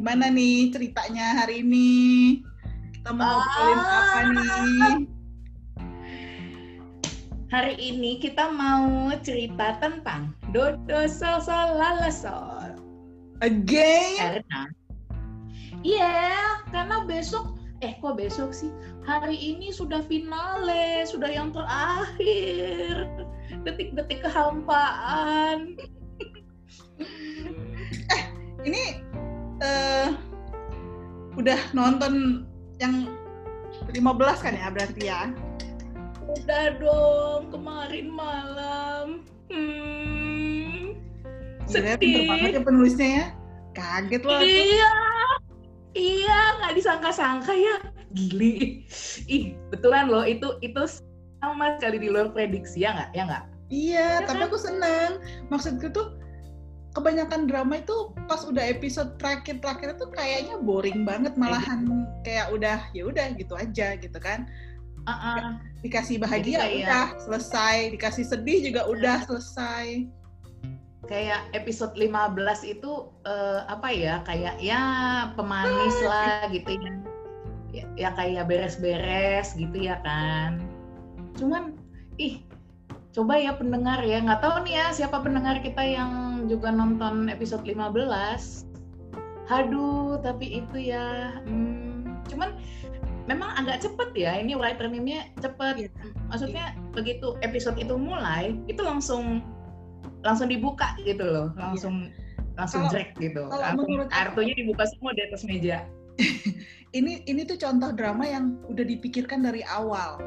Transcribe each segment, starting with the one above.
gimana nih ceritanya hari ini? Kita mau ngobrolin apa nih? Hari ini kita mau cerita tentang Dodo Sol Sol Lala Sol. Again? Karena Iya, karena besok eh kok besok sih? Hari ini sudah finale, sudah yang terakhir. Detik-detik kehampaan. eh, ini uh, udah nonton yang 15 kan ya berarti ya? Udah dong, kemarin malam. Hmm. Sedih. banget ya penulisnya ya. Kaget loh. Iya. Iya, nggak disangka-sangka ya. Gili. Ih, betulan loh itu itu sama sekali di luar prediksi ya nggak? Ya nggak? Iya, ya tapi kan? aku seneng. Maksudku tuh kebanyakan drama itu pas udah episode terakhir terakhir itu kayaknya boring banget malahan. Kayak udah ya udah gitu aja gitu kan. Uh -uh. dikasih bahagia kayak, udah selesai. Dikasih sedih juga udah selesai. Kayak episode 15 itu uh, apa ya kayak ya pemanis ah, lah gitu ya. ya ya kayak beres-beres gitu ya kan. Cuman ih coba ya pendengar ya. Nggak tahu nih ya siapa pendengar kita yang juga nonton episode 15 haduh tapi itu ya hmm, cuman memang agak cepet ya ini writer meme-nya cepet iya. maksudnya begitu episode itu mulai itu langsung langsung dibuka gitu loh iya. langsung iya. langsung kalau, drag gitu langsung kartunya dibuka semua di atas meja ini ini tuh contoh drama yang udah dipikirkan dari awal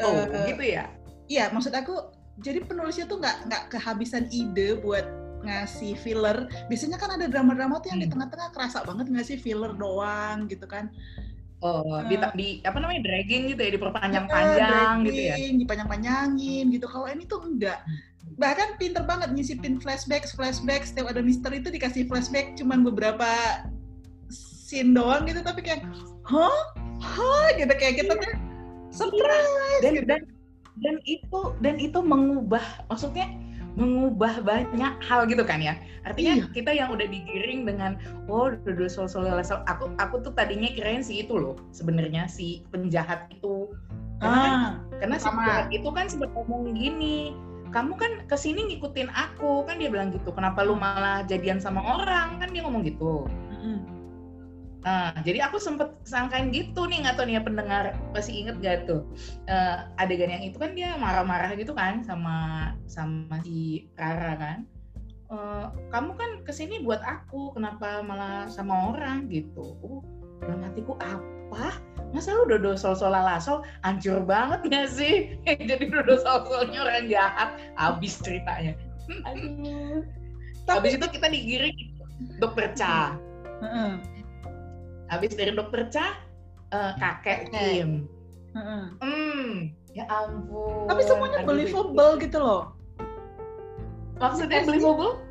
oh uh, gitu ya iya maksud aku jadi penulisnya tuh nggak nggak kehabisan ide buat ngasih filler biasanya kan ada drama-drama tuh yang hmm. di tengah-tengah kerasa banget ngasih filler doang gitu kan Oh, uh, di, di apa namanya dragging gitu ya, diperpanjang-panjang gitu ya. Dipanjang-panjangin gitu. Kalau ini tuh enggak. Bahkan pinter banget nyisipin flashback flashback setiap ada misteri itu dikasih flashback cuman beberapa scene doang gitu tapi kayak hah hah gitu kayak kita tuh surprise dan, gitu. dan dan itu dan itu mengubah maksudnya mengubah banyak hal gitu kan ya. Artinya iya. kita yang udah digiring dengan oh dulu sol sol aku aku tuh tadinya kirain si itu loh sebenarnya si penjahat itu. Karena kan, ah, karena si penjahat itu kan sempat ngomong gini kamu kan ke sini ngikutin aku. Kan dia bilang gitu kenapa lu malah jadian sama orang? Kan dia ngomong gitu. Mm-hmm. Nah jadi aku sempet sangkain gitu nih nggak tahu nih ya pendengar masih inget gak tuh? Uh, adegan yang itu kan dia marah-marah gitu kan sama sama si Rara kan? Uh, kamu kan ke sini buat aku kenapa malah sama orang gitu? Uh, dalam hatiku apa? Masa lu dodo sol sol sol hancur banget gak sih? Jadi dodo sol solnya orang jahat habis ceritanya. Aduh. Habis itu kita digiring dokter Cha habis dari dokter Cha uh, kakek Kim. Hmm ya ampun. Tapi semuanya aduh, believable gitu loh. Maksudnya believable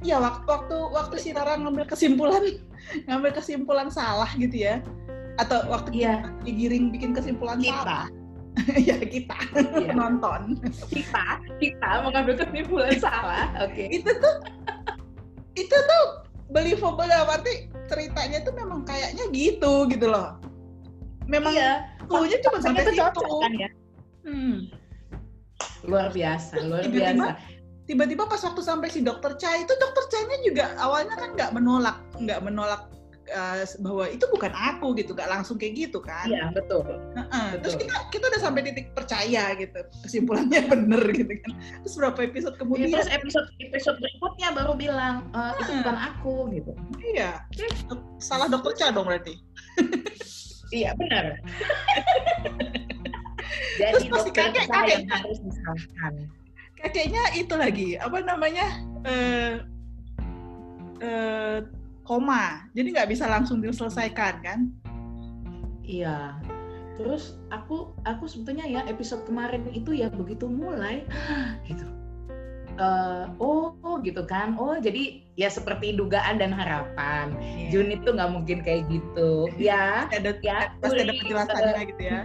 Iya waktu waktu waktu si Rara ngambil kesimpulan ngambil kesimpulan salah gitu ya. Atau waktu yeah. kita digiring bikin kesimpulan kita. salah. Ya kita. Yeah. nonton. Kita kita mengambil kesimpulan salah oke. Okay. itu tuh itu tuh believable ya berarti ceritanya tuh memang kayaknya gitu gitu loh memang iya. clue cuma sampai situ kan ya hmm. luar biasa luar tiba-tiba, biasa tiba-tiba pas waktu sampai si dokter Cha itu dokter Cha-nya juga awalnya kan nggak menolak nggak menolak uh, bahwa itu bukan aku gitu gak langsung kayak gitu kan. Iya betul. Uh -uh. betul. terus kita kita udah sampai titik percaya gitu kesimpulannya bener gitu kan. Terus berapa episode iya, kemudian? ya, terus episode episode berikutnya baru bilang e, itu bukan aku gitu. Iya salah dokter Cha dong berarti. Iya benar. Jadi terus pasti kakek kakek. yang harus disalahkan. Kakeknya itu lagi apa namanya uh, uh, koma. Jadi nggak bisa langsung diselesaikan kan? Iya. Terus aku aku sebetulnya ya episode kemarin itu ya begitu mulai gitu. Uh, oh, oh gitu kan. Oh jadi ya seperti dugaan dan harapan. Yeah. Jun itu nggak mungkin kayak gitu. Ya ada ya pasti ada penjelasannya gitu ya.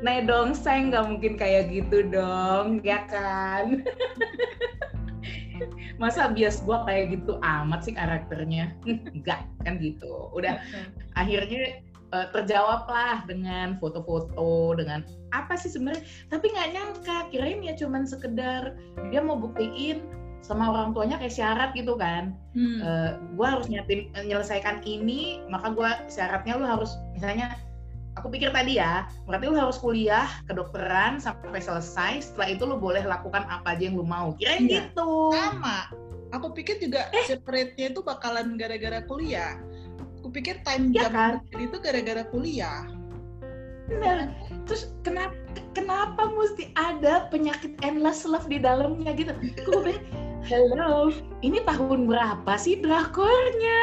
Nah dong, saya nggak mungkin kayak gitu dong, ya kan? masa bias gue kayak gitu amat sih karakternya? Enggak kan gitu. Udah akhirnya uh, terjawab lah dengan foto-foto dengan apa sih sebenarnya. Tapi nggak nyangka kirain ya cuman sekedar dia mau buktiin sama orang tuanya kayak syarat gitu kan. Hmm. uh, eh, gue harus nyatin menyelesaikan ini maka gue syaratnya lu harus misalnya aku pikir tadi ya berarti lu harus kuliah kedokteran sampai selesai. Setelah itu lu boleh lakukan apa aja yang lu mau. Kirain iya. gitu. Sama. Aku pikir juga eh. separate-nya itu bakalan gara-gara kuliah. Kupikir time ya, jam kan? itu gara-gara kuliah. Benar terus kenapa kenapa mesti ada penyakit endless love di dalamnya gitu? Aku pikir hello ini tahun berapa sih drakornya?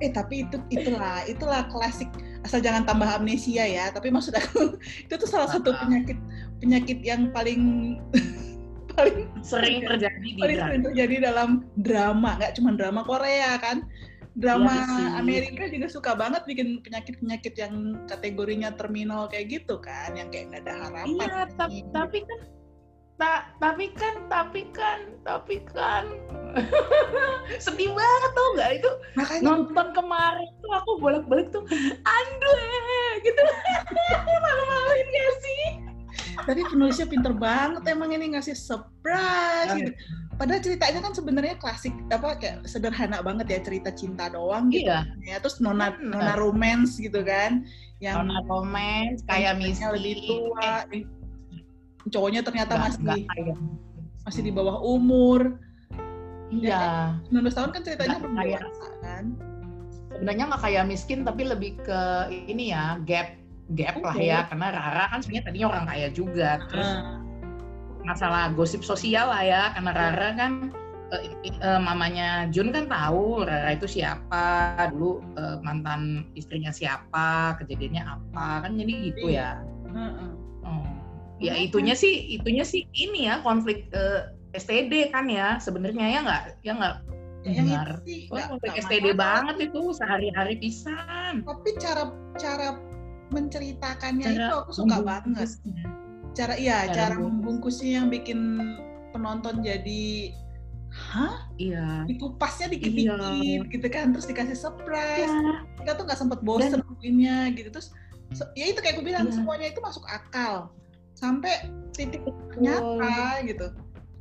Eh tapi itu itulah itulah klasik asal jangan tambah amnesia ya tapi maksud aku itu tuh salah satu penyakit penyakit yang paling paling sering terjadi di paling sering terjadi dalam drama nggak cuma drama Korea kan? Drama ya, Amerika juga suka banget bikin penyakit-penyakit yang kategorinya terminal kayak gitu kan, yang kayak nggak ada harapan. Iya, tapi, tapi kan ta, tapi kan tapi kan tapi kan sedih banget tuh nggak itu Makanya, nonton kemarin tuh aku bolak-balik tuh Andre gitu malu-maluin gak sih tapi penulisnya pinter banget emang ini ngasih surprise gitu. Padahal ceritanya kan sebenarnya klasik apa kayak sederhana banget ya cerita cinta doang gitu. Iya. Ya terus nona nona romance gitu kan. Yang nona romance kayak misalnya lebih tua. Eh, cowoknya ternyata gak, masih gak masih di bawah umur. Iya. Ya, 19 tahun kan ceritanya belum dewasa kan. Sebenarnya nggak kayak miskin tapi lebih ke ini ya gap gap okay. lah ya karena Rara kan sebenarnya tadinya orang kaya juga terus uh. masalah gosip sosial lah ya karena Rara kan uh, uh, mamanya Jun kan tahu Rara itu siapa dulu uh, mantan istrinya siapa kejadiannya apa kan jadi gitu ya uh, uh. Ya itunya sih itunya sih ini ya konflik uh, STD kan ya sebenarnya ya nggak ya nggak benar. Wah, konflik STD banget itu sehari-hari pisan. Tapi cara cara menceritakannya cara itu aku suka banget. Cara iya, cara, cara membungkusnya yang bikin penonton jadi hah? Iya. Dikupasnya dikit-dikit iya. gitu kan, terus dikasih surprise. Iya. Kita tuh nggak sempet bosen Dan, gitu. Terus ya itu kayak aku bilang iya. semuanya itu masuk akal sampai titik nyata gitu.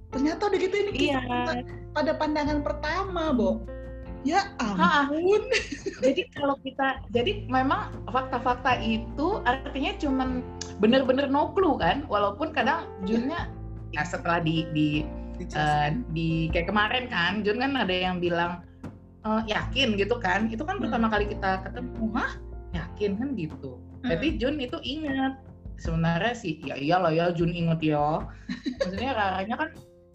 Ternyata udah gitu ini iya. pada pandangan pertama, Bo Ya ampun. jadi kalau kita, jadi memang fakta-fakta itu artinya cuman bener-bener no clue kan, walaupun kadang Junnya ya setelah di di uh, di kayak kemarin kan, Jun kan ada yang bilang uh, yakin gitu kan, itu kan hmm. pertama kali kita ketemu, mah yakin kan gitu. Berarti hmm. Jun itu ingat sebenarnya sih ya iyalah ya Jun inget ya. Maksudnya raranya kan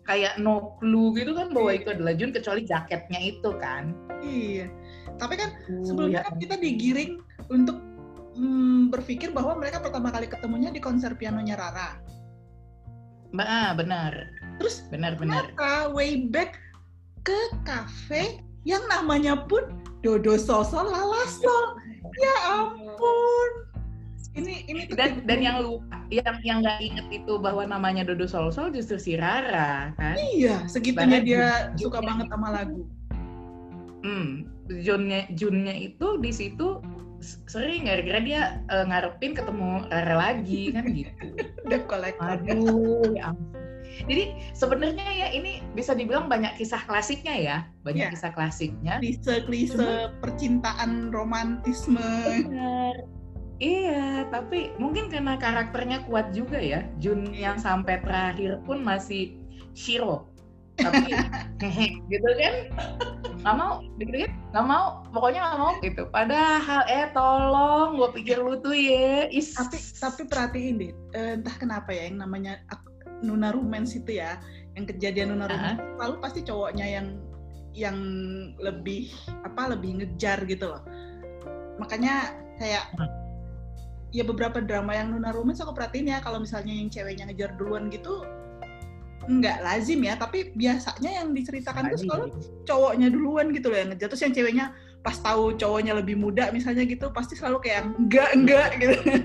kayak no clue gitu kan bahwa itu adalah Jun kecuali jaketnya itu kan. Iya. Tapi kan uh, sebelumnya ya. kan kita digiring untuk hmm, berpikir bahwa mereka pertama kali ketemunya di konser pianonya Rara. Ah, benar. Terus benar-benar way back ke kafe yang namanya pun Dodo Sosol Lalasol. Ya ampun ini ini dan dan yang lupa yang yang nggak inget itu bahwa namanya Dodo Sol Sol justru si Rara kan iya segitunya Bahkan dia suka banget sama lagu hmm Junnya Junnya itu di situ sering gara-gara dia uh, ngarepin ketemu Rara lagi kan gitu udah kolektor aduh ya jadi sebenarnya ya ini bisa dibilang banyak kisah klasiknya ya, banyak yeah. kisah klasiknya. Klise-klise percintaan romantisme. Benar. Iya, tapi mungkin karena karakternya kuat juga ya. Jun yang sampai terakhir pun masih Shiro. Tapi gitu kan. Gak mau, gitu kan? Gak mau, pokoknya gak mau gitu. Padahal eh tolong, gue pikir lu tuh ya. Is. Tapi tapi perhatiin deh, eh, entah kenapa ya yang namanya Nuna Romance itu ya, yang kejadian Nuna Romance, uh -huh. lalu pasti cowoknya yang yang lebih apa lebih ngejar gitu loh. Makanya kayak ya beberapa drama yang Nuna Romance aku perhatiin ya kalau misalnya yang ceweknya ngejar duluan gitu nggak lazim ya tapi biasanya yang diceritakan tuh kalau cowoknya duluan gitu loh yang ngejar terus yang ceweknya pas tahu cowoknya lebih muda misalnya gitu pasti selalu kayak enggak enggak gitu kan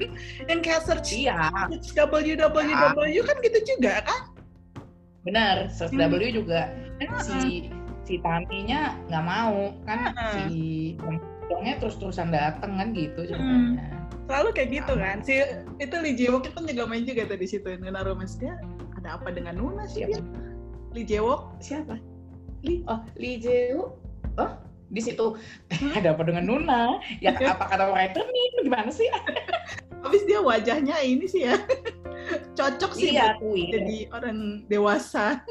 yang kayak search iya. www ya. kan gitu juga kan benar Search Hmm. W juga kan si si Taminya nggak mau kan Mm-mm. si Dongnya terus-terusan dateng kan gitu Hmm. Selalu kayak gitu Sama. kan. Si itu Lee Jae-wook itu juga main juga tuh di situ Nuna Romance dia ada apa dengan Nuna sih Siapa? dia? Lee Jae-wook. siapa Li oh Lee Jae-wook oh di situ ada apa dengan Nuna ya apa kata writer nih gimana sih Habis dia wajahnya ini sih ya. Cocok sih iya buat jadi orang dewasa.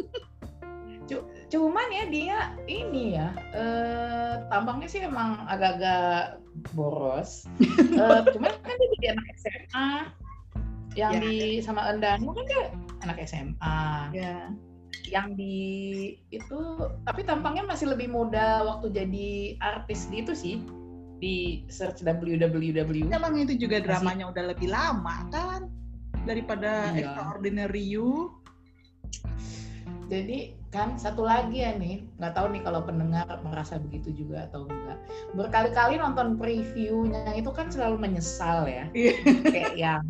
Cuman ya dia ini ya eh, tampangnya sih emang agak-agak boros Eh, cuman kan dia jadi anak SMA yang Ya. di sama Endanu kan dia anak SMA Ya. yang di itu tapi tampangnya masih lebih muda waktu jadi artis gitu sih di search www Emang itu juga dramanya udah lebih lama kan daripada Iya. Extraordinary You. Jadi kan satu lagi ya nih, nggak tahu nih kalau pendengar merasa begitu juga atau enggak. Berkali-kali nonton previewnya itu kan selalu menyesal ya, Iya. kayak yang,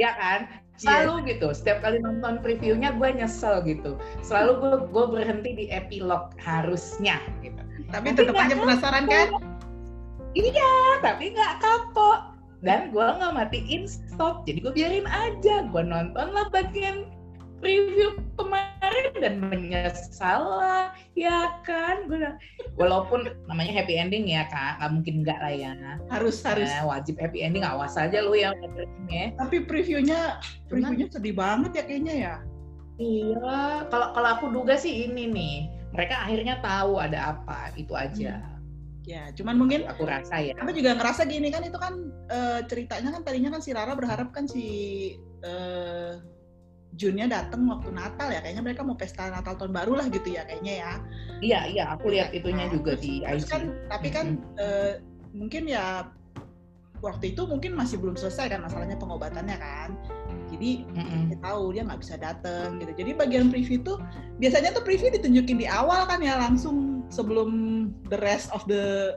ya kan, selalu gitu. Setiap kali nonton previewnya gue nyesel gitu. Selalu gue gue berhenti di epilog harusnya gitu. Tapi Tapi tetap aja penasaran kan? Iya, tapi nggak kapok. Dan gue nggak matiin stop, jadi gue biarin aja. Gue nonton lah bagian review kemarin dan menyesal lah, ya kan? Gue walaupun namanya happy ending ya kak, nggak mungkin nggak lah ya. Harus harus. Nah, wajib happy ending, awas aja lu ya. Tapi previewnya previewnya sedih banget ya kayaknya ya. Iya, kalau kalau aku duga sih ini nih, mereka akhirnya tahu ada apa, itu aja. Ya, cuman mungkin Aku rasa ya. aku juga ngerasa gini kan itu kan eh, ceritanya kan tadinya kan si Rara berharap kan si eh, Junnya datang waktu Natal ya kayaknya mereka mau pesta Natal tahun baru lah gitu ya kayaknya ya. Iya, iya, aku lihat itunya Nah, juga terus- di terus IG. kan tapi kan eh, mungkin ya waktu itu mungkin masih belum selesai kan masalahnya pengobatannya kan. Jadi Mm-mm. dia tahu dia nggak bisa datang gitu. Jadi bagian preview tuh biasanya tuh preview ditunjukin di awal kan ya langsung sebelum the rest of the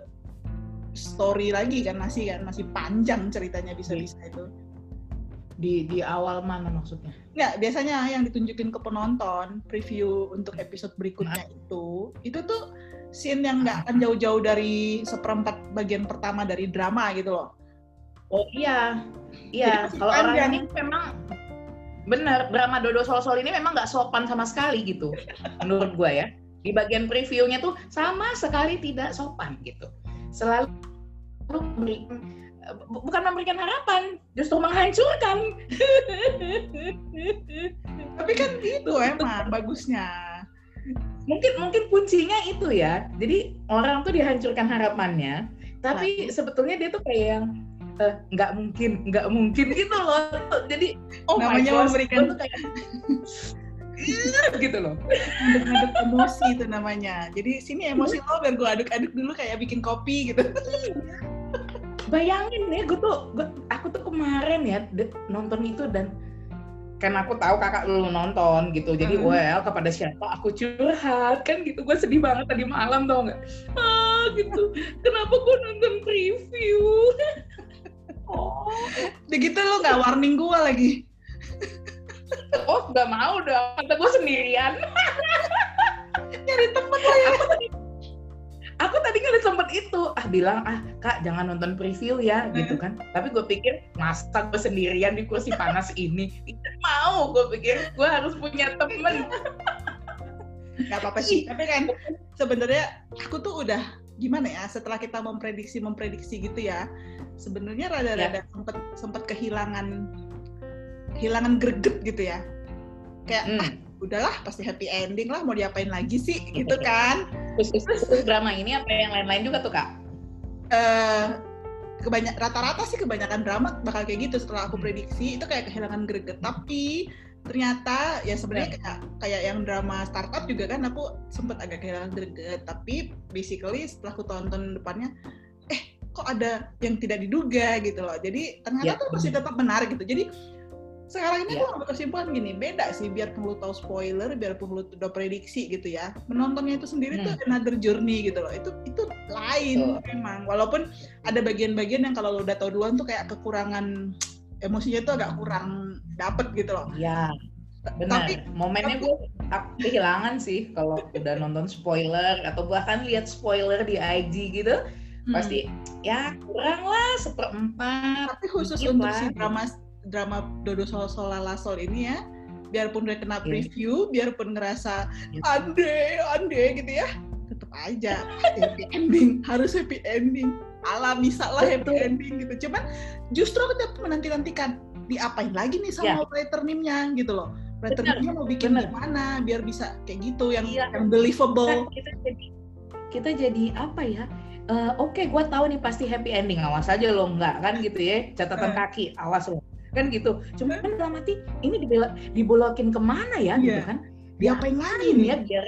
story lagi kan masih kan masih panjang ceritanya bisa-bisa itu. Di di awal mana maksudnya? Nggak, biasanya yang ditunjukin ke penonton preview untuk episode berikutnya itu itu tuh scene yang nggak akan jauh-jauh dari seperempat bagian pertama dari drama gitu loh. Oh iya, iya. Kalau orang panjang. ini memang benar drama Dodo Sol Sol ini memang nggak sopan sama sekali gitu, menurut gua ya. Di bagian previewnya tuh sama sekali tidak sopan gitu. Selalu memberikan bukan memberikan harapan, justru menghancurkan. Tapi kan gitu emang bagusnya. mungkin mungkin kuncinya itu ya. Jadi orang tuh dihancurkan harapannya, tapi sebetulnya dia tuh kayak yang eh, nggak mungkin, nggak mungkin gitu loh. Jadi oh my Namanya gosh, memberikan- tuh kayak gitu loh. ngaduk-ngaduk emosi itu namanya. Jadi sini emosi lo biar gue aduk-aduk dulu kayak bikin kopi gitu. Bayangin ya, gue tuh, gua- aku tuh kemarin ya nonton itu dan kan aku tahu kakak lu nonton gitu, jadi Hmm. well kepada siapa aku curhat kan gitu, gue sedih banget tadi malam tau nggak? Ah gitu, kenapa gue nonton preview? oh, Begitu lo nggak warning gue lagi. oh nggak mau dong, kata gue sendirian. Nyari temen lo ya. Aku tadi nggak sempet itu. Ah bilang ah kak jangan nonton preview ya gitu kan. Tapi gue pikir masa gue sendirian di kursi panas ini? Tidak mau gue pikir. Gue harus punya temen. Gak apa-apa sih. Tapi kan sebenarnya aku tuh udah gimana ya setelah kita memprediksi memprediksi gitu ya sebenarnya rada-rada sempet sempet kehilangan kehilangan greget gitu ya. Kayak ah, hmm. Udahlah pasti happy ending lah mau diapain lagi sih? Gitu kan. Khusus, khusus drama ini apa yang lain-lain juga tuh kak? Eh kebanyak rata-rata sih kebanyakan drama bakal kayak gitu setelah aku prediksi. Itu kayak kehilangan greget. Tapi ternyata ya sebenarnya kayak kayak yang drama startup juga kan aku sempet agak kehilangan greget. Tapi basically setelah aku tonton depannya eh kok ada yang tidak diduga? Gitu loh. Jadi ternyata Ya. tuh masih tetap menarik gitu. Jadi sekarang ini aku ngambil kesimpulan gini beda sih biar perlu tahu spoiler biar perlu udah prediksi gitu ya menontonnya itu sendiri tuh Hmm. another journey gitu loh itu itu lain memang walaupun ada bagian-bagian yang kalau lo udah tahu duluan tuh kayak kekurangan emosinya tuh agak kurang dapet gitu loh ya Benar. Tapi, momennya gue kehilangan sih kalau udah nonton spoiler atau bahkan lihat spoiler di IG gitu. Hmm. Pasti ya kurang lah seperempat. Tapi khusus untuk lah. si drama drama Dodo Sol Solala Sol ini ya, biarpun udah kena iya. preview, yeah. biarpun ngerasa yeah. ande ande gitu ya, tetap aja happy ending, harus happy ending. Ala bisa lah happy ending gitu. Cuman justru kita menanti nantikan diapain lagi nih sama yeah. writer nimnya gitu loh Patternnya mau bikin bener. gimana biar bisa kayak gitu yang iya. yang believable. Kan kita jadi kita jadi apa ya? Uh, Oke, okay, gue tahu nih pasti happy ending. Awas aja lo nggak kan gitu ya? Catatan uh. kaki, awas lo kan gitu. Cuma kan dalam hati ini dibela, dibolokin ke mana ya yeah. gitu kan? Diapain lagi nih ya biar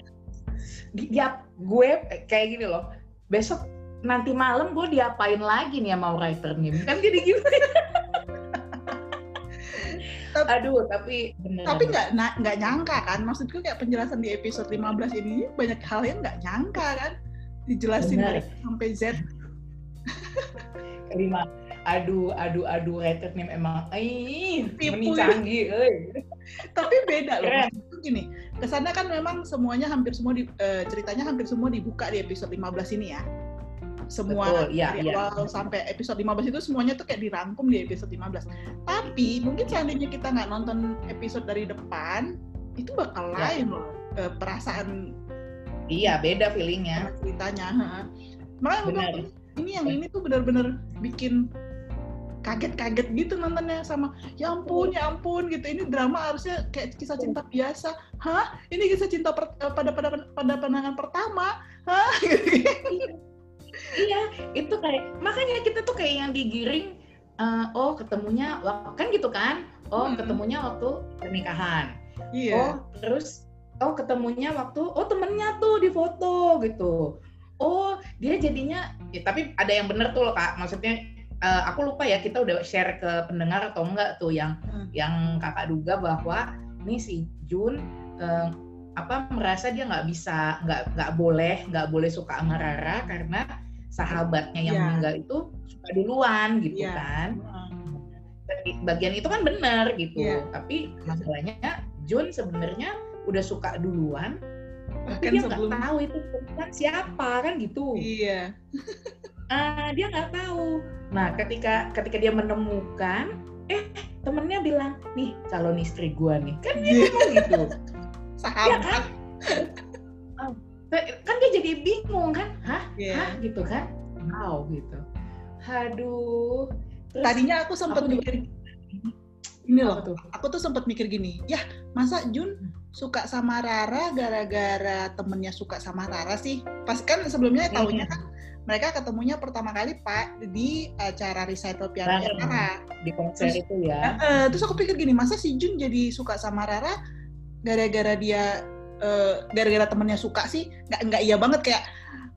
dia gue kayak gini loh. Besok nanti malam gue diapain lagi nih sama writer nih kan jadi gitu tapi, aduh tapi bener. tapi nggak nggak nyangka kan maksudku kayak penjelasan di episode 15 ini banyak hal yang nggak nyangka kan dijelasin dari sampai Z kelima aduh aduh aduh rated name emang eh ini canggih eh. tapi beda loh maksudku gini ke sana kan memang semuanya hampir semua di, uh, ceritanya hampir semua dibuka di episode 15 ini ya semua Betul, ya, dari ya. awal sampai episode 15 itu semuanya tuh kayak dirangkum di episode 15. Tapi mungkin seandainya kita nggak nonton episode dari depan, itu bakal ya. lain loh eh, perasaan. Iya, beda feelingnya. Ceritanya. Makanya ini yang ini tuh benar-benar bikin kaget-kaget gitu nontonnya sama ya ampun ya ampun gitu. Ini drama harusnya kayak kisah cinta biasa. Hah? Ini kisah cinta per, eh, pada pada pada pandangan pertama? Hah? Iya iya itu kayak makanya kita tuh kayak yang digiring uh, oh ketemunya kan gitu kan? Oh hmm. ketemunya waktu pernikahan. Iya. oh terus oh ketemunya waktu oh temennya tuh di foto gitu. Oh dia jadinya ya, tapi ada yang bener tuh loh kak. Maksudnya uh, aku lupa ya kita udah share ke pendengar atau enggak tuh yang hmm. yang kakak duga bahwa ini si Jun uh, apa merasa dia nggak bisa nggak nggak boleh nggak boleh suka sama Rara karena sahabatnya yang yeah. meninggal itu suka duluan gitu yeah. kan bagian itu kan benar gitu yeah. tapi masalahnya Jun sebenarnya udah suka duluan tapi dia nggak tahu itu siapa kan gitu iya uh, dia nggak tahu. Nah ketika ketika dia menemukan eh temennya bilang nih calon istri gua nih. Kan dia ngomong gitu. Sahabat. Ya kan? kan dia jadi bingung kan? Hah? Yeah. hah? Gitu kan? Wow gitu. Aduh Terus, tadinya aku sempat mikir ini loh tuh? aku tuh sempat mikir gini ya masa Jun suka sama Rara gara-gara temennya suka sama Rara sih? Pas kan sebelumnya tahunya kan mereka ketemunya pertama kali pak di acara recital piano Rara di konser terus, itu ya. uh, terus aku pikir gini masa si Jun jadi suka sama Rara gara-gara dia eh, gara-gara temennya suka sih? Nggak nggak iya banget kayak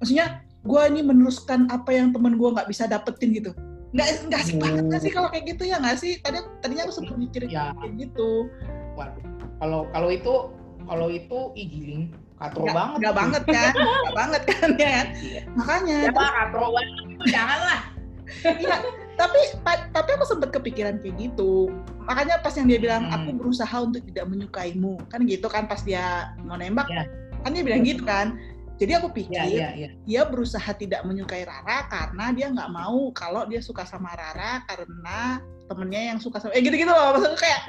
maksudnya gue ini meneruskan apa yang temen gue nggak bisa dapetin gitu. Nggak nggak sih banget nggak sih kalau kayak gitu ya nggak sih? Tadi tadinya aku sempat mikir ya. kayak gitu. Waduh kalau kalau itu kalau itu igiling katro gak, banget nggak banget kan nggak banget kan ya kan iya. makanya ya, katro banget janganlah iya tapi tapi aku sempat kepikiran kayak gitu makanya pas yang dia bilang hmm. aku berusaha untuk tidak menyukaimu kan gitu kan pas dia mau nembak yeah. kan dia bilang gitu kan jadi aku pikir yeah, yeah, yeah. dia berusaha tidak menyukai Rara karena dia nggak mau kalau dia suka sama Rara karena temennya yang suka sama eh gitu-gitu loh maksudnya kayak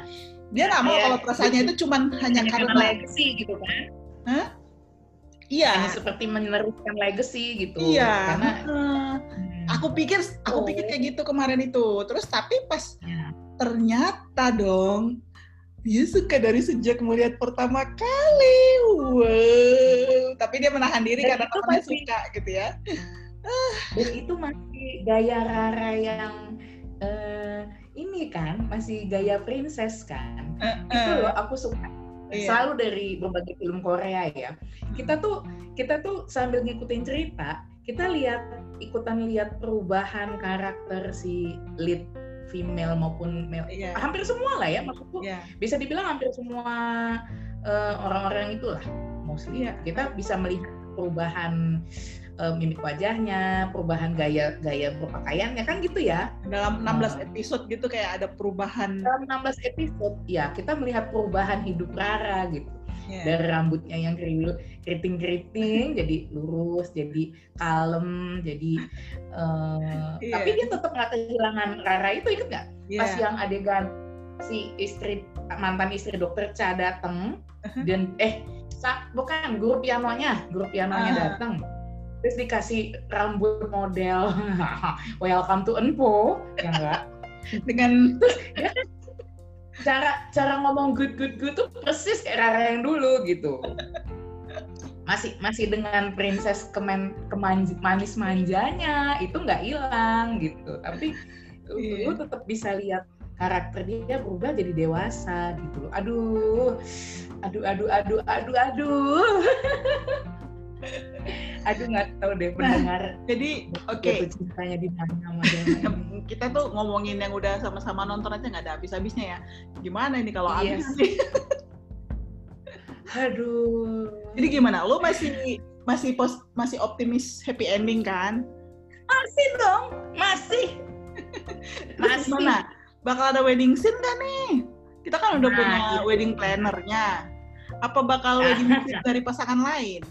dia nggak mau yeah. kalau perasaannya itu cuman hanya karena legacy gitu kan Hah? Iya. Hanya seperti meneruskan legacy gitu. Iya. Karena aku pikir aku pikir kayak gitu kemarin itu terus tapi pas ya. ternyata dong dia suka dari sejak melihat pertama kali wow tapi dia menahan diri Dan karena temannya suka gitu ya dan itu masih gaya Rara yang uh, ini kan masih gaya princess kan uh, uh. itu loh aku suka iya. selalu dari berbagai film Korea ya kita tuh kita tuh sambil ngikutin cerita kita lihat ikutan lihat perubahan karakter si lead female maupun male yeah. hampir semua lah ya maksudku yeah. bisa dibilang hampir semua uh, orang-orang itulah mostly yeah. kita bisa melihat perubahan uh, mimik wajahnya, perubahan gaya gaya berpakaiannya kan gitu ya. Dalam 16 episode gitu kayak ada perubahan. Dalam 16 episode ya kita melihat perubahan hidup Rara gitu. Yeah. Dari rambutnya yang keriting-keriting jadi lurus, jadi kalem, jadi uh, yeah. tapi dia tetap nggak kehilangan Rara itu inget nggak? Yeah. Pas yang adegan si istri mantan istri dokter Cha datang uh-huh. dan eh bukan guru pianonya, guru pianonya uh. datang. Terus dikasih rambut model. Welcome to Enpo ya enggak? Dengan ya, cara cara ngomong good good good tuh persis kayak Rara yang dulu gitu. Masih masih dengan princess kemen kemanj, manis manjanya itu nggak hilang gitu. Tapi yeah. lu tetap bisa lihat karakter dia berubah jadi dewasa gitu loh. Aduh aduh aduh aduh aduh aduh. Aduh nggak tahu deh pendengar. nah, jadi oke. okay. cintanya di mana kita tuh ngomongin yang udah sama-sama nonton aja nggak ada habis-habisnya ya. Gimana ini kalau yes. habis? aduh. Jadi gimana? Lo masih masih pos masih optimis happy ending kan? Masih dong masih. Masih. Mana bakal ada wedding scene kan nih kita kan udah nah, punya gitu. wedding plannernya. Apa bakal wedding scene dari pasangan lain?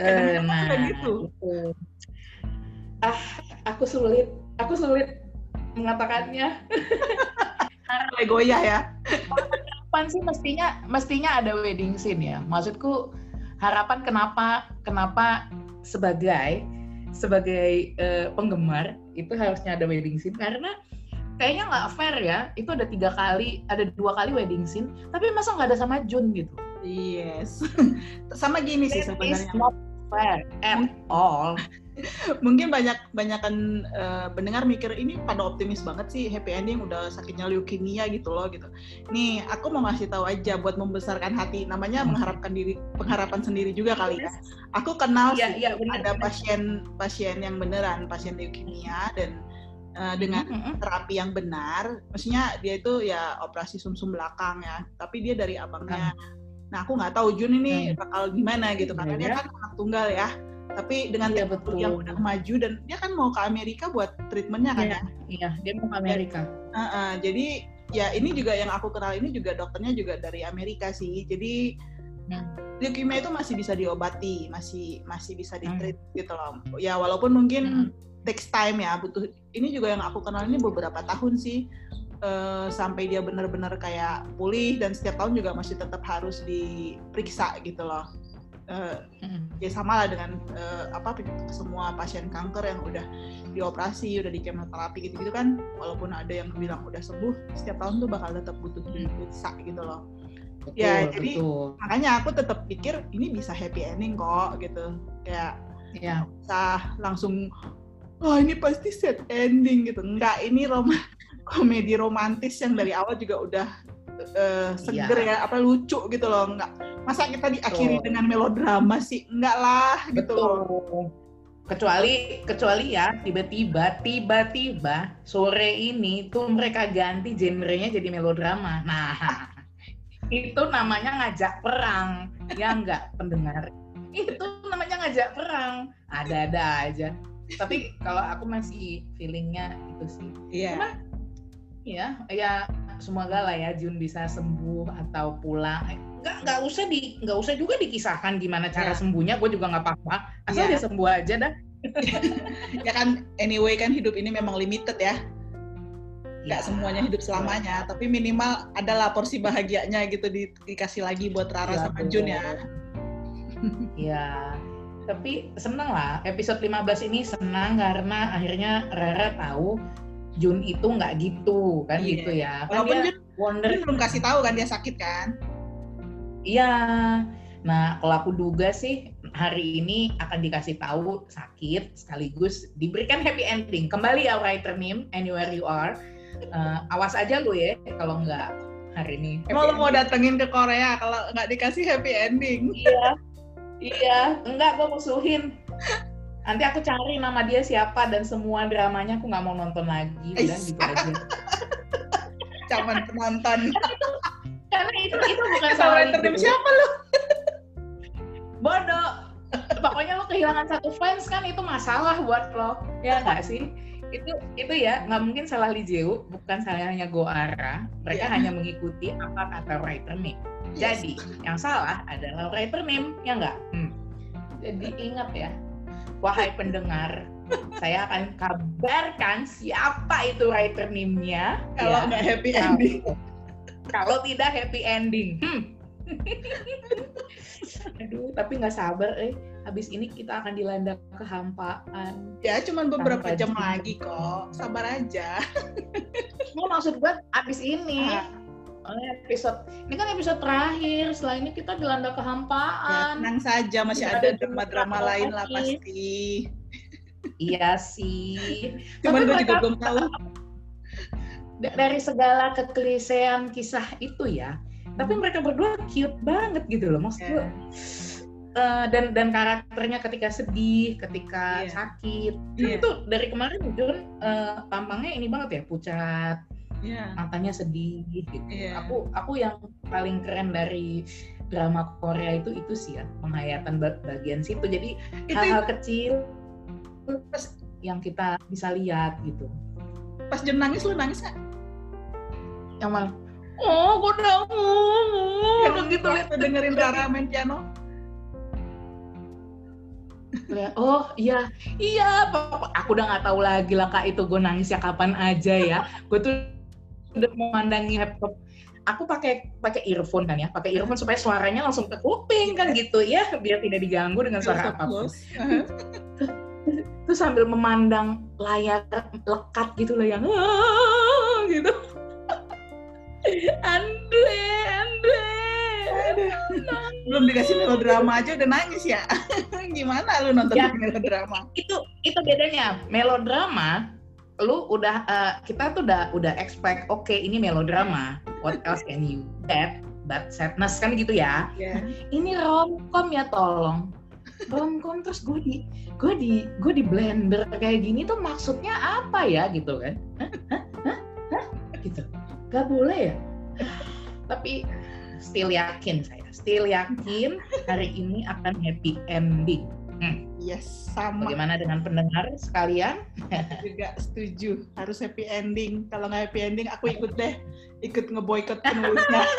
Uh, nah gitu. ah aku sulit. Aku sulit mengatakannya. Karena goyah ya. Harapan sih mestinya mestinya ada wedding scene ya. Maksudku harapan kenapa kenapa sebagai sebagai uh, penggemar itu harusnya ada wedding scene? Karena kayaknya nggak fair ya itu ada tiga kali ada dua kali wedding scene tapi masa nggak ada sama Jun gitu Yes. Sama gini sih sebenarnya. not fair at all. Mungkin banyak banyakan uh, pendengar mikir ini pada optimis banget sih happy ending udah sakitnya leukemia gitu loh gitu. Nih aku mau ngasih tahu aja buat membesarkan hati. Namanya hmm. mengharapkan diri pengharapan sendiri juga kali ya. Aku kenal yeah, sih yeah, bener, ada pasien pasien yang beneran pasien leukemia dan uh, dengan mm -hmm. terapi yang benar, maksudnya dia itu ya operasi sumsum -sum belakang ya, tapi dia dari abangnya mm. Nah aku nggak tahu Jun ini hmm. bakal gimana gitu karena dia kan anak tunggal ya. Tapi dengan iya, betul. yang udah maju dan dia kan mau ke Amerika buat treatmentnya kan iya, ya? Iya, dia mau ke Amerika. Uh, uh, jadi ya ini juga yang aku kenal ini juga dokternya juga dari Amerika sih. Jadi hmm. leukemia itu masih bisa diobati, masih masih bisa di treat hmm. gitu loh. Ya walaupun mungkin hmm. Takes time ya butuh. Ini juga yang aku kenal ini beberapa tahun sih uh, sampai dia benar-benar kayak pulih dan setiap tahun juga masih tetap harus diperiksa gitu loh. Uh, mm. Ya sama lah dengan uh, apa semua pasien kanker yang udah dioperasi, udah di kemoterapi gitu-gitu kan, walaupun ada yang bilang udah sembuh, setiap tahun tuh bakal tetap butuh diperiksa gitu loh. Betul, ya jadi betul. makanya aku tetap pikir ini bisa happy ending kok gitu kayak ya. bisa langsung wah oh, ini pasti sad ending gitu. Enggak ini rom komedi romantis yang dari awal juga udah uh, seger iya. ya apa lucu gitu loh. Nggak masa kita diakhiri Betul. dengan melodrama sih? Enggak lah gitu loh. Kecuali kecuali ya tiba-tiba tiba-tiba sore ini tuh mereka ganti genrenya jadi melodrama. Nah itu namanya ngajak perang. Ya enggak pendengar? Itu namanya ngajak perang. Ada-ada aja tapi kalau aku masih feelingnya itu sih iya yeah. Ya, ya semoga lah ya Jun bisa sembuh atau pulang. Eh, nggak nggak usah di nggak usah juga dikisahkan gimana cara ya. sembuhnya. Gue juga nggak apa-apa. Asal ya. dia sembuh aja dah. ya kan, anyway kan hidup ini memang limited ya. Nggak ya. semuanya hidup selamanya, tapi minimal adalah porsi bahagianya gitu di, dikasih lagi buat Rara ya, sama Jun ya. Iya. Tapi seneng lah, episode 15 ini senang karena akhirnya Rara tahu Jun itu nggak gitu kan iya. gitu ya. Kan Walaupun dia Wonder belum kasih tahu kan dia sakit kan? Iya. Nah kalau aku duga sih hari ini akan dikasih tahu sakit sekaligus diberikan happy ending. Kembali ya writer name anywhere you are. Uh, awas aja lu ya kalau nggak hari ini. Mau mau datengin ke Korea kalau nggak dikasih happy ending. Iya. Iya, enggak gue musuhin. Nanti aku cari nama dia siapa dan semua dramanya aku nggak mau nonton lagi dan gitu aja. Cuman penonton. Karena itu itu bukan salah itu siapa lu? Bodoh. Pokoknya lo kehilangan satu fans kan itu masalah buat lo. Ya nggak sih? Itu itu ya nggak mungkin salah Lijeu bukan salahnya Goara. Mereka yeah. hanya mengikuti apa kata writer yes. Jadi yang salah adalah writer name ya nggak hmm. jadi ingat ya wahai pendengar saya akan kabarkan siapa itu writer name-nya kalau ya. nggak ya. happy ending kalau tidak happy ending hmm. aduh tapi nggak sabar eh habis ini kita akan dilanda kehampaan ya cuman beberapa jam lagi kok sabar aja mau maksud gue habis ini ah. Episode ini kan episode terakhir setelah ini kita dilanda kehampaan ya, tenang saja masih Tidak ada drama-drama lain lah pasti iya sih cuman gue juga belum tahu dari segala kekelisean kisah itu ya tapi hmm. mereka berdua cute banget gitu loh maksud yeah. uh, dan dan karakternya ketika sedih ketika yeah. sakit yeah. itu dari kemarin John uh, tampangnya ini banget ya pucat yeah. matanya sedih gitu. Yeah. aku aku yang paling keren dari drama Korea itu itu sih ya penghayatan bagian situ. Jadi hal-hal kecil pas yang kita bisa lihat gitu. Pas John nangis lu nangis gak? yang mana? Oh gue udah ngomong gitu lihat dengerin Rara main piano? Oh iya. Iya aku udah nggak tahu lagi lah kak itu gue nangis ya kapan aja ya. Gue tuh udah memandangi laptop aku pakai pakai earphone kan ya pakai earphone supaya suaranya langsung ke kuping kan gitu ya biar tidak diganggu dengan suara apa pun terus sambil memandang layar lekat gitu lah yang gitu Andre, Andre. Belum dikasih melodrama aja udah nangis ya. Gimana lu nonton ya, melodrama? Itu itu bedanya. Melodrama lu udah uh, kita tuh udah udah expect oke okay, ini melodrama. What else can you get? That sadness kan gitu ya. Yeah. Ini romcom ya tolong. Romcom terus gue di gue di gue di blender kayak gini tuh maksudnya apa ya gitu kan? Hah? Hah? Hah? Hah? Gitu gak boleh ya tapi still yakin saya still yakin hari ini akan happy ending hmm. Yes sama. Bagaimana dengan pendengar sekalian? Juga setuju harus happy ending. Kalau nggak happy ending aku ikut deh. Ikut ngeboikot penulisnya.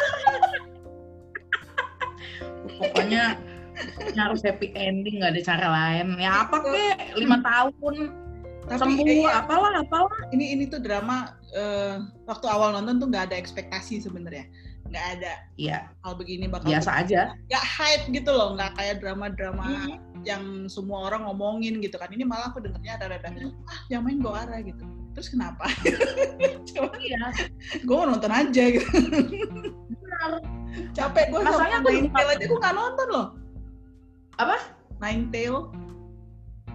Pokoknya harus happy ending nggak ada cara lain. Ya apa kek? Lima tahun. Tapi sembuh iya, apalah apalah. ini ini tuh drama uh, waktu awal nonton tuh nggak ada ekspektasi sebenarnya. Nggak ada. Iya. Hal begini bakal biasa aja. Nggak hype gitu loh nggak kayak drama-drama hmm. Yang semua orang ngomongin gitu kan. Ini malah aku dengernya ada ada hmm. ah yang main Goara gitu. Terus kenapa? Coba iya. Gue mau nonton aja gitu. Benar. capek gue masalahnya aku Nine Tail aja gue nggak nonton loh. Apa? Nine Tail.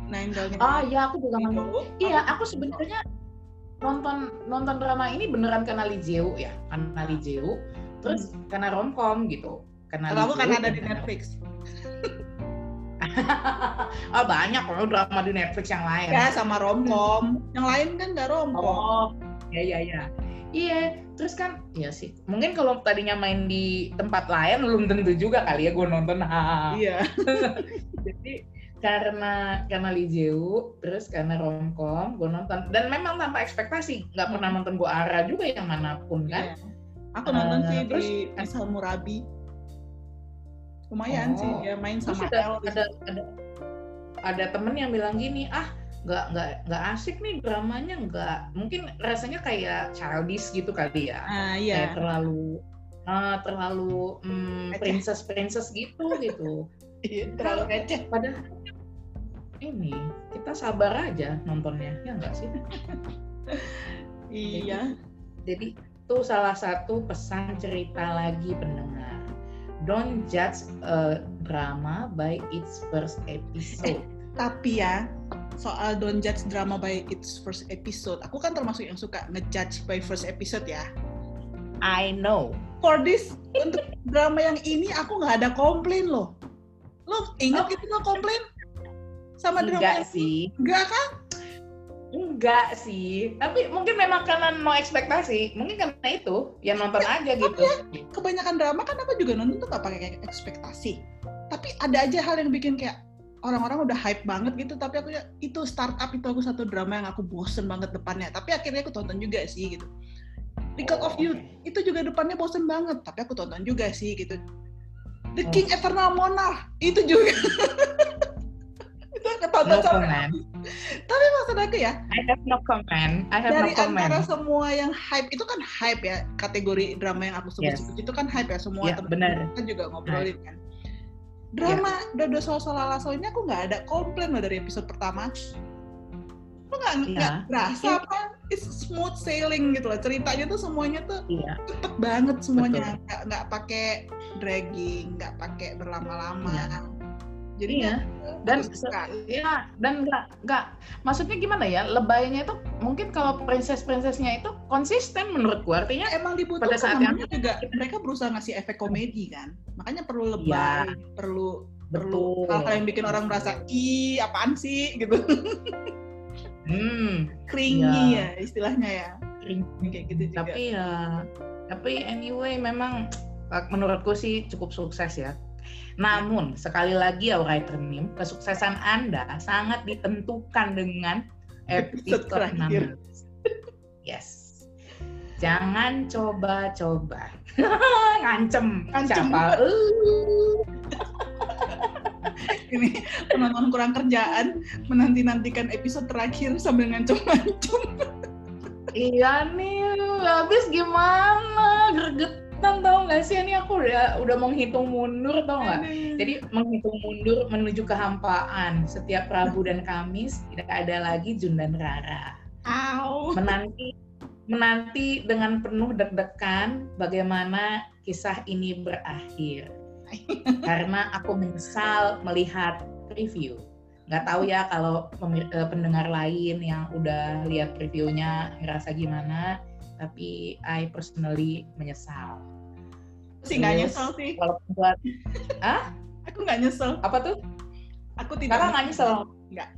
Nine Tail ah iya aku juga nonton. Iya aku sebenarnya nonton nonton drama ini beneran karena Lee Jeo ya karena Lee Jeo terus hmm. karena romcom gitu. Karena kalau aku karena ada di Netflix oh banyak loh drama di Netflix yang lain. Ya sama romcom. Yang lain kan nggak romcom. Oh ya ya ya. Iya terus kan ya sih. Mungkin kalau tadinya main di tempat lain belum tentu juga kali ya gue nonton. Iya. Jadi karena karena Lijeu terus karena romcom gue nonton. Dan memang tanpa ekspektasi nggak pernah hmm. nonton gue arah juga yang mana pun kan? Yeah. aku nonton uh, sih terus, di Asal Murabi lumayan oh, sih dia main sama ada, ada ada ada temen yang bilang gini ah nggak nggak nggak asik nih dramanya nggak mungkin rasanya kayak childish gitu kali ya ah, iya. kayak terlalu uh, terlalu um, princess princess gitu gitu Iya, terlalu receh. Padahal ini kita sabar aja nontonnya, ya enggak sih? iya. Jadi, jadi itu salah satu pesan cerita lagi pendengar. Don't judge a drama by its first episode. Eh, tapi ya, soal don't judge drama by its first episode, aku kan termasuk yang suka ngejudge by first episode ya. I know. For this, untuk drama yang ini aku nggak ada komplain loh. Lo ingat oh. gitu lo komplain sama drama Enggak sih. Enggak kan? Enggak sih. Tapi mungkin memang karena no ekspektasi. Mungkin karena itu yang nonton ya, aja gitu. Ya, kebanyakan drama kan aku juga nonton tuh gak pakai ekspektasi. Tapi ada aja hal yang bikin kayak orang-orang udah hype banget gitu tapi aku ya, itu startup itu aku satu drama yang aku bosen banget depannya tapi akhirnya aku tonton juga sih gitu Because of You itu juga depannya bosen banget tapi aku tonton juga sih gitu The Oh. King Eternal Monarch itu juga itu aku No comment. tapi maksud aku ya I have no comment. I have dari no comment. antara semua yang hype itu kan hype ya kategori drama yang aku sebut-sebut itu kan hype ya semua Ya, teman benar. kita juga ngobrolin kan drama Dodo Soal Solalaso ini aku nggak ada komplain loh dari episode pertama lo nggak nggak Iya. berasa apa it's smooth sailing gitu loh ceritanya tuh semuanya tuh Iya. cepet banget semuanya nggak nggak pakai dragging nggak pakai berlama-lama Iya. Jadi Iya. ya, Dan ya dan nggak nggak maksudnya gimana ya lebaynya itu mungkin kalau princess princessnya itu konsisten menurutku artinya emang dibutuhkan pada saat namanya juga mereka berusaha ngasih efek komedi kan? Makanya perlu lebay perlu perlu betul. hal-hal yang bikin orang merasa ih apaan sih? gitu. Hmm. Clingy Ya. ya istilahnya ya. Kayak gitu juga. Tapi ya tapi anyway memang menurutku sih cukup sukses ya namun sekali lagi ya writer kesuksesan anda sangat ditentukan dengan Episode episode terakhir. 16 yes jangan coba-coba ngancem, Ngancem. siapa Uh. ini penonton kurang kerjaan menanti nantikan episode terakhir sambil ngancem-ngancem Iya nih, habis gimana? Gregetan tau gak sih? Ini aku udah udah menghitung mundur tau gak? Jadi menghitung mundur menuju kehampaan. Setiap Rabu dan Kamis tidak ada lagi Jun dan Rara. Au. Menanti menanti dengan penuh deg-degan bagaimana kisah ini berakhir. Karena aku menyesal melihat preview. Nggak tahu ya kalau eh, pendengar lain yang udah lihat previewnya ngerasa gimana, tapi I personally menyesal. sih nggak nyesel sih. Walaupun buat aku nggak nyesel. Apa tuh? aku tidak Kakak nggak nyesel? Nggak.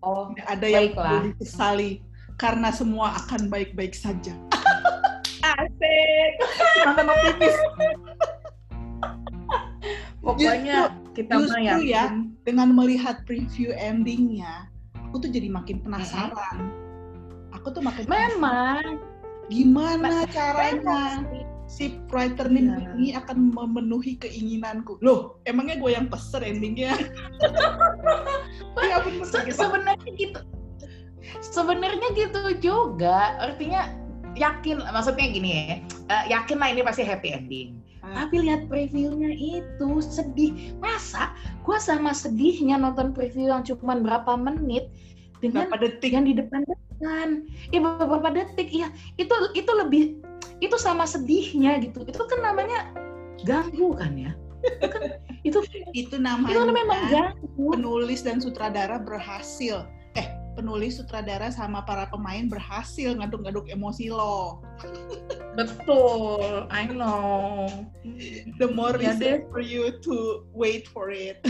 Oh, Tidak ada yang perlu disesali. Karena semua akan baik-baik saja. Asik. mantan optimis Pokoknya kita justru ya, dengan melihat preview endingnya aku tuh jadi makin penasaran. Aku tuh makin Memang. Gimana caranya si writer nih Iya. ini akan memenuhi keinginanku? Loh. Emangnya gue yang pesen endingnya? Ya bener Se- sebenarnya gitu. Sebenarnya gitu juga. Artinya yakin maksudnya gini ya. Eh, yakin lah ini pasti happy ending. Ah. tapi lihat previewnya itu sedih. Masa gua sama sedihnya nonton preview yang cuma berapa menit dengan berapa detik? yang di depan depan ya beberapa detik. Ya itu itu lebih itu sama sedihnya gitu. Itu kan namanya ganggu kan ya? Itu kan itu itu namanya itu kan memang ganggu. penulis dan sutradara berhasil. Eh penulis sutradara sama para pemain berhasil ngaduk-ngaduk emosi lo. Betul, I know. the more Ya reason for you to wait for it.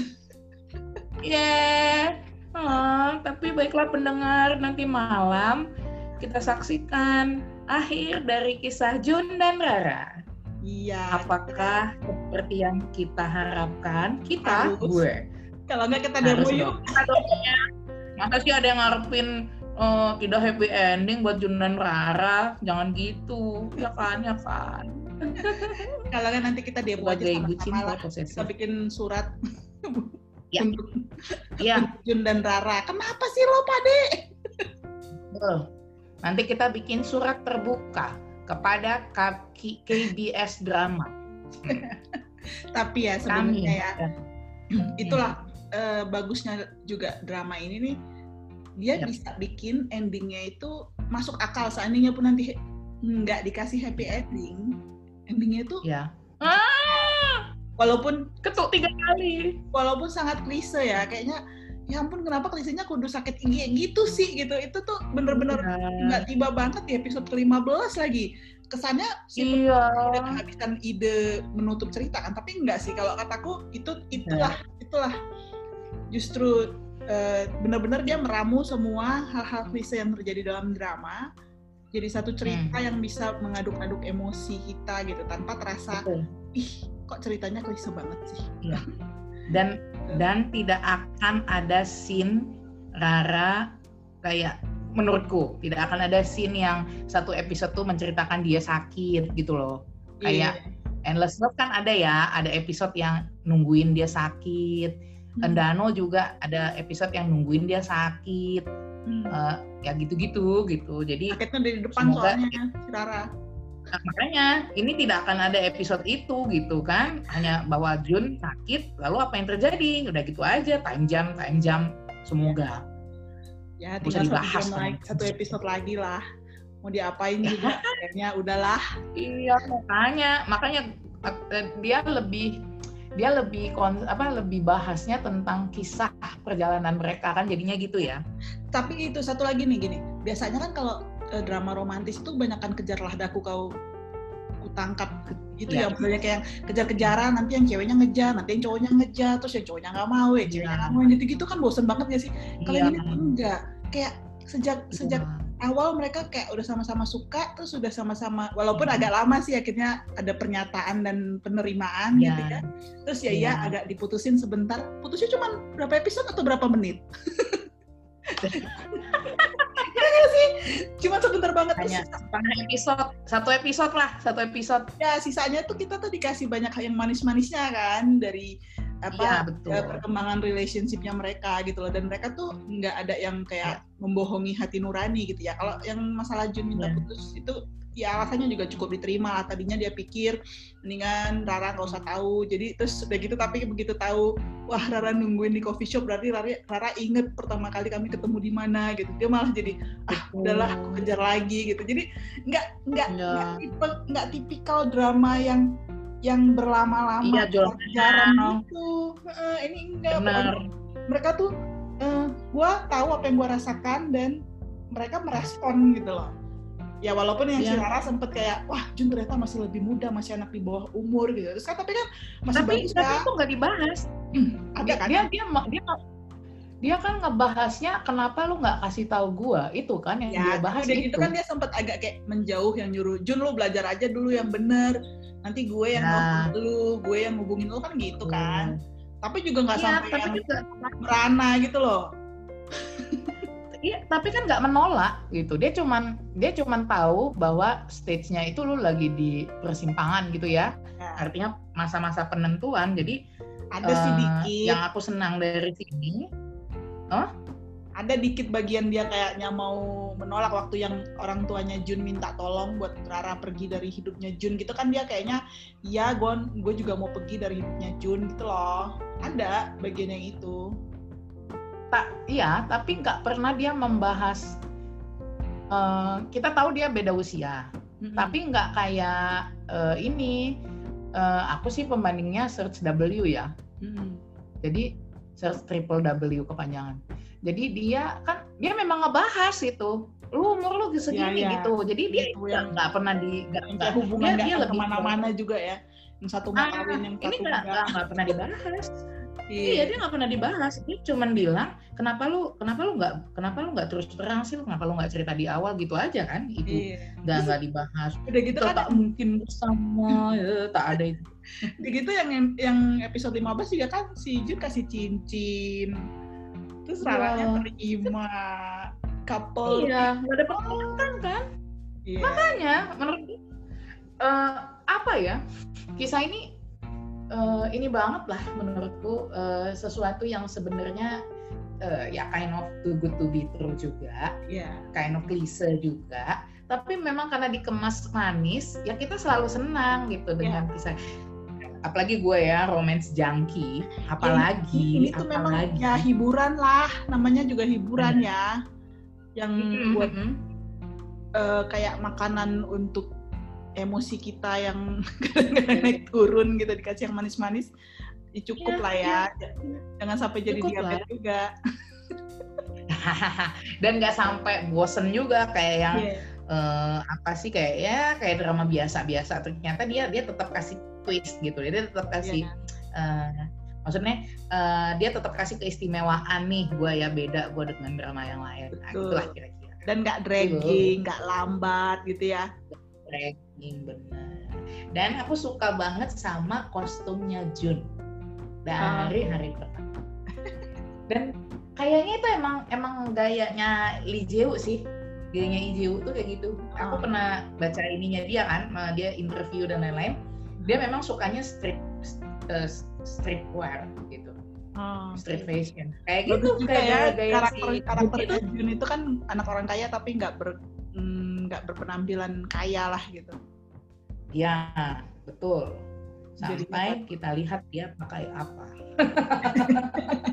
Yeah. Ah, tapi baiklah pendengar, nanti malam kita saksikan akhir dari kisah Jun dan Rara. iya Apakah seperti yang kita harapkan? Kita, Harus. gue. kalau nggak kita demo yuk. Masa sih ada yang ngarepin eh, tidak happy ending buat Jun dan Rara? Jangan gitu, ya kan, ya kan. kalau nanti kita demo aja Sebagai sama-sama lah kita bikin surat Ya. Iya, Jun dan Rara kenapa sih lo pade. Nanti kita bikin surat terbuka kepada KBS Drama. tapi ya sebenarnya ya Hmm. itulah eh, bagusnya juga drama ini nih dia Yap. bisa bikin endingnya itu masuk akal seandainya pun nanti nggak dikasih happy ending endingnya itu Ya. Ah, walaupun ketuk tiga kali. walaupun sangat klise ya kayaknya ya ampun kenapa klisenya kudu sakit gigi gitu sih gitu itu tuh bener-bener Iya. nggak tiba banget di episode ke-15 lagi kesannya si Iya. udah kehabisan ide menutup cerita kan tapi enggak sih kalau kataku itu itulah itulah justru eh, benar-benar dia meramu semua hal-hal klise yang terjadi dalam drama jadi satu cerita yang bisa mengaduk-aduk emosi kita gitu tanpa terasa Betul. ih kok ceritanya klise banget sih? Dan dan tidak akan ada scene Rara kayak menurutku tidak akan ada scene yang satu episode tuh menceritakan dia sakit gitu loh. Kayak yeah. Endless Love kan ada ya ada episode yang nungguin dia sakit. Hmm. Endano juga ada episode yang nungguin dia sakit. Hmm. uh, ya gitu-gitu gitu. Jadi sakitnya dari depan semoga, soalnya Rara Nah, makanya ini tidak akan ada episode itu gitu kan. Hanya bahwa Jun sakit lalu apa yang terjadi? Udah gitu aja time jam time jam semoga ya tinggal dibahas satu, lagi, satu episode lagi lah. Mau diapain juga? Kayaknya udahlah. Iya makanya makanya eh, dia lebih dia lebih kon, apa lebih bahasnya tentang kisah perjalanan mereka kan jadinya gitu ya. Tapi itu satu lagi nih gini. Biasanya kan kalau uh, drama romantis itu banyakkan kejarlah daku kau kutangkap gitu ya, ya. Banyak yang kejar-kejaran nanti yang ceweknya ngejar nanti yang cowoknya ngejar terus yang cowoknya nggak mau ya ceweknya nggak mau. Gitu gitu kan bosen banget ya sih? Kalau ya. ini enggak. Kayak sejak ya. sejak awal mereka kayak udah sama-sama suka terus sudah sama-sama walaupun ya. agak lama sih akhirnya ada pernyataan dan penerimaan ya. gitu kan terus ya ya agak diputusin sebentar. Putusnya cuma berapa episode atau berapa menit Iya sih? Cuma sebentar banget. Hanya setengah episode, satu episode lah, satu episode. Ya sisanya tuh kita tuh dikasih banyak yang manis-manisnya kan dari apa ya, betul. perkembangan relationshipnya mereka gitu loh dan mereka tuh nggak ada yang kayak ya. membohongi hati nurani gitu ya kalau yang masalah Jun minta ya. putus itu ya alasannya juga cukup diterima tadinya dia pikir mendingan Rara nggak usah tahu. Jadi terus udah gitu tapi begitu tahu wah Rara nungguin di coffee shop berarti Rara, Rara inget pertama kali kami ketemu di mana gitu. Dia malah jadi ah udahlah aku kejar lagi gitu. Jadi nggak nggak ya. nggak nggak tipikal drama yang yang berlama-lama. Iya, jarang gitu. Uh, ini enggak. Mereka tuh uh, gua tahu apa yang gua rasakan dan mereka merespon gitu loh ya walaupun yang yeah. si Rara sempet kayak wah Jun ternyata masih lebih muda masih anak di bawah umur gitu terus kan tapi kan masih tapi, bagus tapi ya. itu nggak dibahas hmm, ada kan dia dia dia dia kan ngebahasnya kenapa lu nggak kasih tahu gua itu kan yang ya, dia bahas udah itu. gitu kan dia sempat agak kayak menjauh yang nyuruh Jun lu belajar aja dulu yang bener nanti gue yang nah. lu gue yang hubungin lu kan gitu hmm. kan tapi juga nggak ya, sampai tapi yang juga... merana gitu loh Iya, tapi kan nggak menolak gitu. Dia cuman dia cuman tahu bahwa stage-nya itu lu lagi di persimpangan gitu ya. ya. Artinya masa-masa penentuan. Jadi ada uh, sedikit yang aku senang dari sini. Oh? Ada dikit bagian dia kayaknya mau menolak waktu yang orang tuanya Jun minta tolong buat Rara pergi dari hidupnya Jun gitu kan dia kayaknya ya gue gue juga mau pergi dari hidupnya Jun gitu loh. Ada bagian yang itu tak iya tapi nggak pernah dia membahas uh, kita tahu dia beda usia. Mm-hmm. tapi nggak kayak uh, ini uh, aku sih pembandingnya search W ya. Mm-hmm. jadi search triple W kepanjangan. Jadi dia kan dia memang ngebahas itu. Lu umur lu segini ya, ya. gitu. Jadi dia yang nggak pernah di nggak hubungan dia, dia lebih ke mana-mana juga ya. Yang satu ah, yang ini nggak pernah dibahas Iya, iya dia nggak pernah dibahas. Dia cuma bilang, kenapa lu, kenapa lu nggak, kenapa lu nggak terus terang sih? Kenapa lu nggak cerita di awal gitu aja kan? Itu iya. nggak nggak dibahas. Udah gitu kan tak mungkin bersama, ya, tak ada itu. Begitu yang yang episode 15 juga kan si Jun kasih cincin, terus Raranya terima, couple. Iya, nggak ada pertemuan kan? Iya. Makanya menurut uh, apa ya? Kisah ini uh, ini banget lah menurutku uh, sesuatu yang sebenarnya uh, ya kind of too good to be true juga, yeah. kind of klise juga. Tapi memang karena dikemas manis, ya kita selalu senang gitu dengan yeah. kisah. Apalagi gue ya romance junkie, apalagi ini, ini tuh memang ya hiburan lah, namanya juga hiburan hmm. ya, yang hmm. buat hmm. Uh, kayak makanan untuk emosi kita yang kadang-kadang naik turun gitu dikasih yang manis-manis ya cukup ya, lah ya. ya jangan sampai jadi diabetes juga. Dan nggak sampai bosen juga kayak yang yeah. Iya. uh, apa sih kayak ya kayak drama biasa-biasa ternyata dia dia tetap kasih twist gitu. Dia tetap kasih yeah. uh, maksudnya uh, dia tetap kasih keistimewaan nih gue ya beda gue dengan drama yang lain. Nah, itulah kira-kira. Dan nggak dragging nggak lambat gitu ya dragging benar dan aku suka banget sama kostumnya Jun dari Ah. hari pertama. Dan kayaknya itu emang emang gayanya Lee Jae-woo sih. Gayanya Lee Jae-woo tuh kayak gitu. Aku Ah. pernah baca ininya dia kan, ma- dia interview dan lain-lain. Dia memang sukanya street eh, streetwear gitu, Oh, street fashion. Kayak gitu kayak ya gaya karakter si karakter Jun itu. Kan anak orang kaya tapi nggak ber mm, nggak berpenampilan kaya lah gitu. Ya, betul. Jadi Sampai kita lihat dia pakai apa.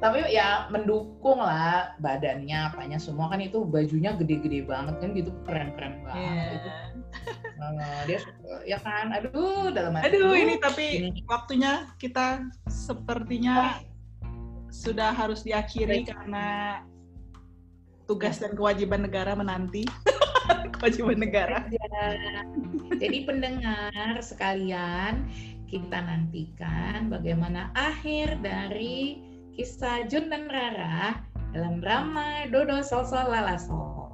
Tapi ya mendukung lah badannya, apanya semua kan itu bajunya gede-gede banget kan gitu keren-keren banget. Itu, eh, dia suka- ya kan, aduh dalam hati. Aduh "Duh, ini tapi ini." waktunya kita sepertinya sudah harus diakhiri karena tugas dan kewajiban negara menanti. kewajiban negara. Ya. Jadi pendengar sekalian, kita nantikan bagaimana akhir dari kisah Jun dan Rara dalam drama Dodo Sol Sol Lala Sol.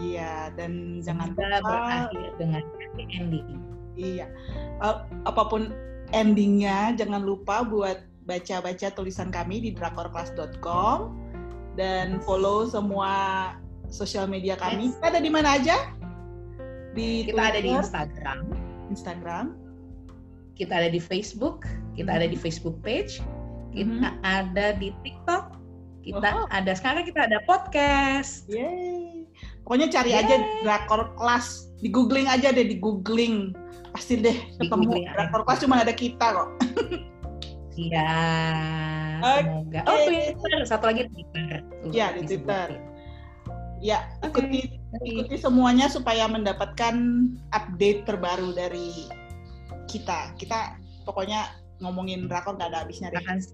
Iya dan jangan lupa berakhir dengan ending. Iya. Uh, apa pun endingnya, jangan lupa buat baca-baca tulisan kami di drakorclass.com dan follow semua sosial media kami. Yes. Kita ada di mana aja? Di Kita ada di Twitter, Instagram, Instagram. kita ada di Facebook, kita ada di Facebook page, kita ada di TikTok, kita Oh. ada sekarang kita ada podcast. Yeay. Pokoknya cari aja Yeay. Drakor Class. Di googling aja deh, di googling. Pasti deh ketemu. aja. Drakor Class cuma ada kita kok. Iya, Semoga. Oh, Twitter, satu lagi Twitter. Tuh, Iya, di. Twitter. Ya, ikuti ikuti semuanya supaya mendapatkan update terbaru dari kita. Kita pokoknya ngomongin drakor nggak ada habisnya deh.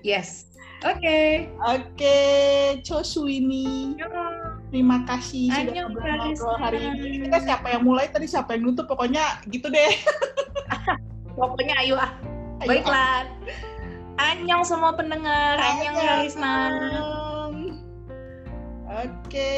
Yes. Oke. Oke, Choswini. Terima kasih sudah ngobrol-ngobrol Karisma. hari ini. Kita siapa yang mulai tadi, siapa yang nutup, pokoknya gitu deh. Pokoknya ayo ah. Baiklah. Annyeong semua pendengar. Annyeong. Karisma. Oke.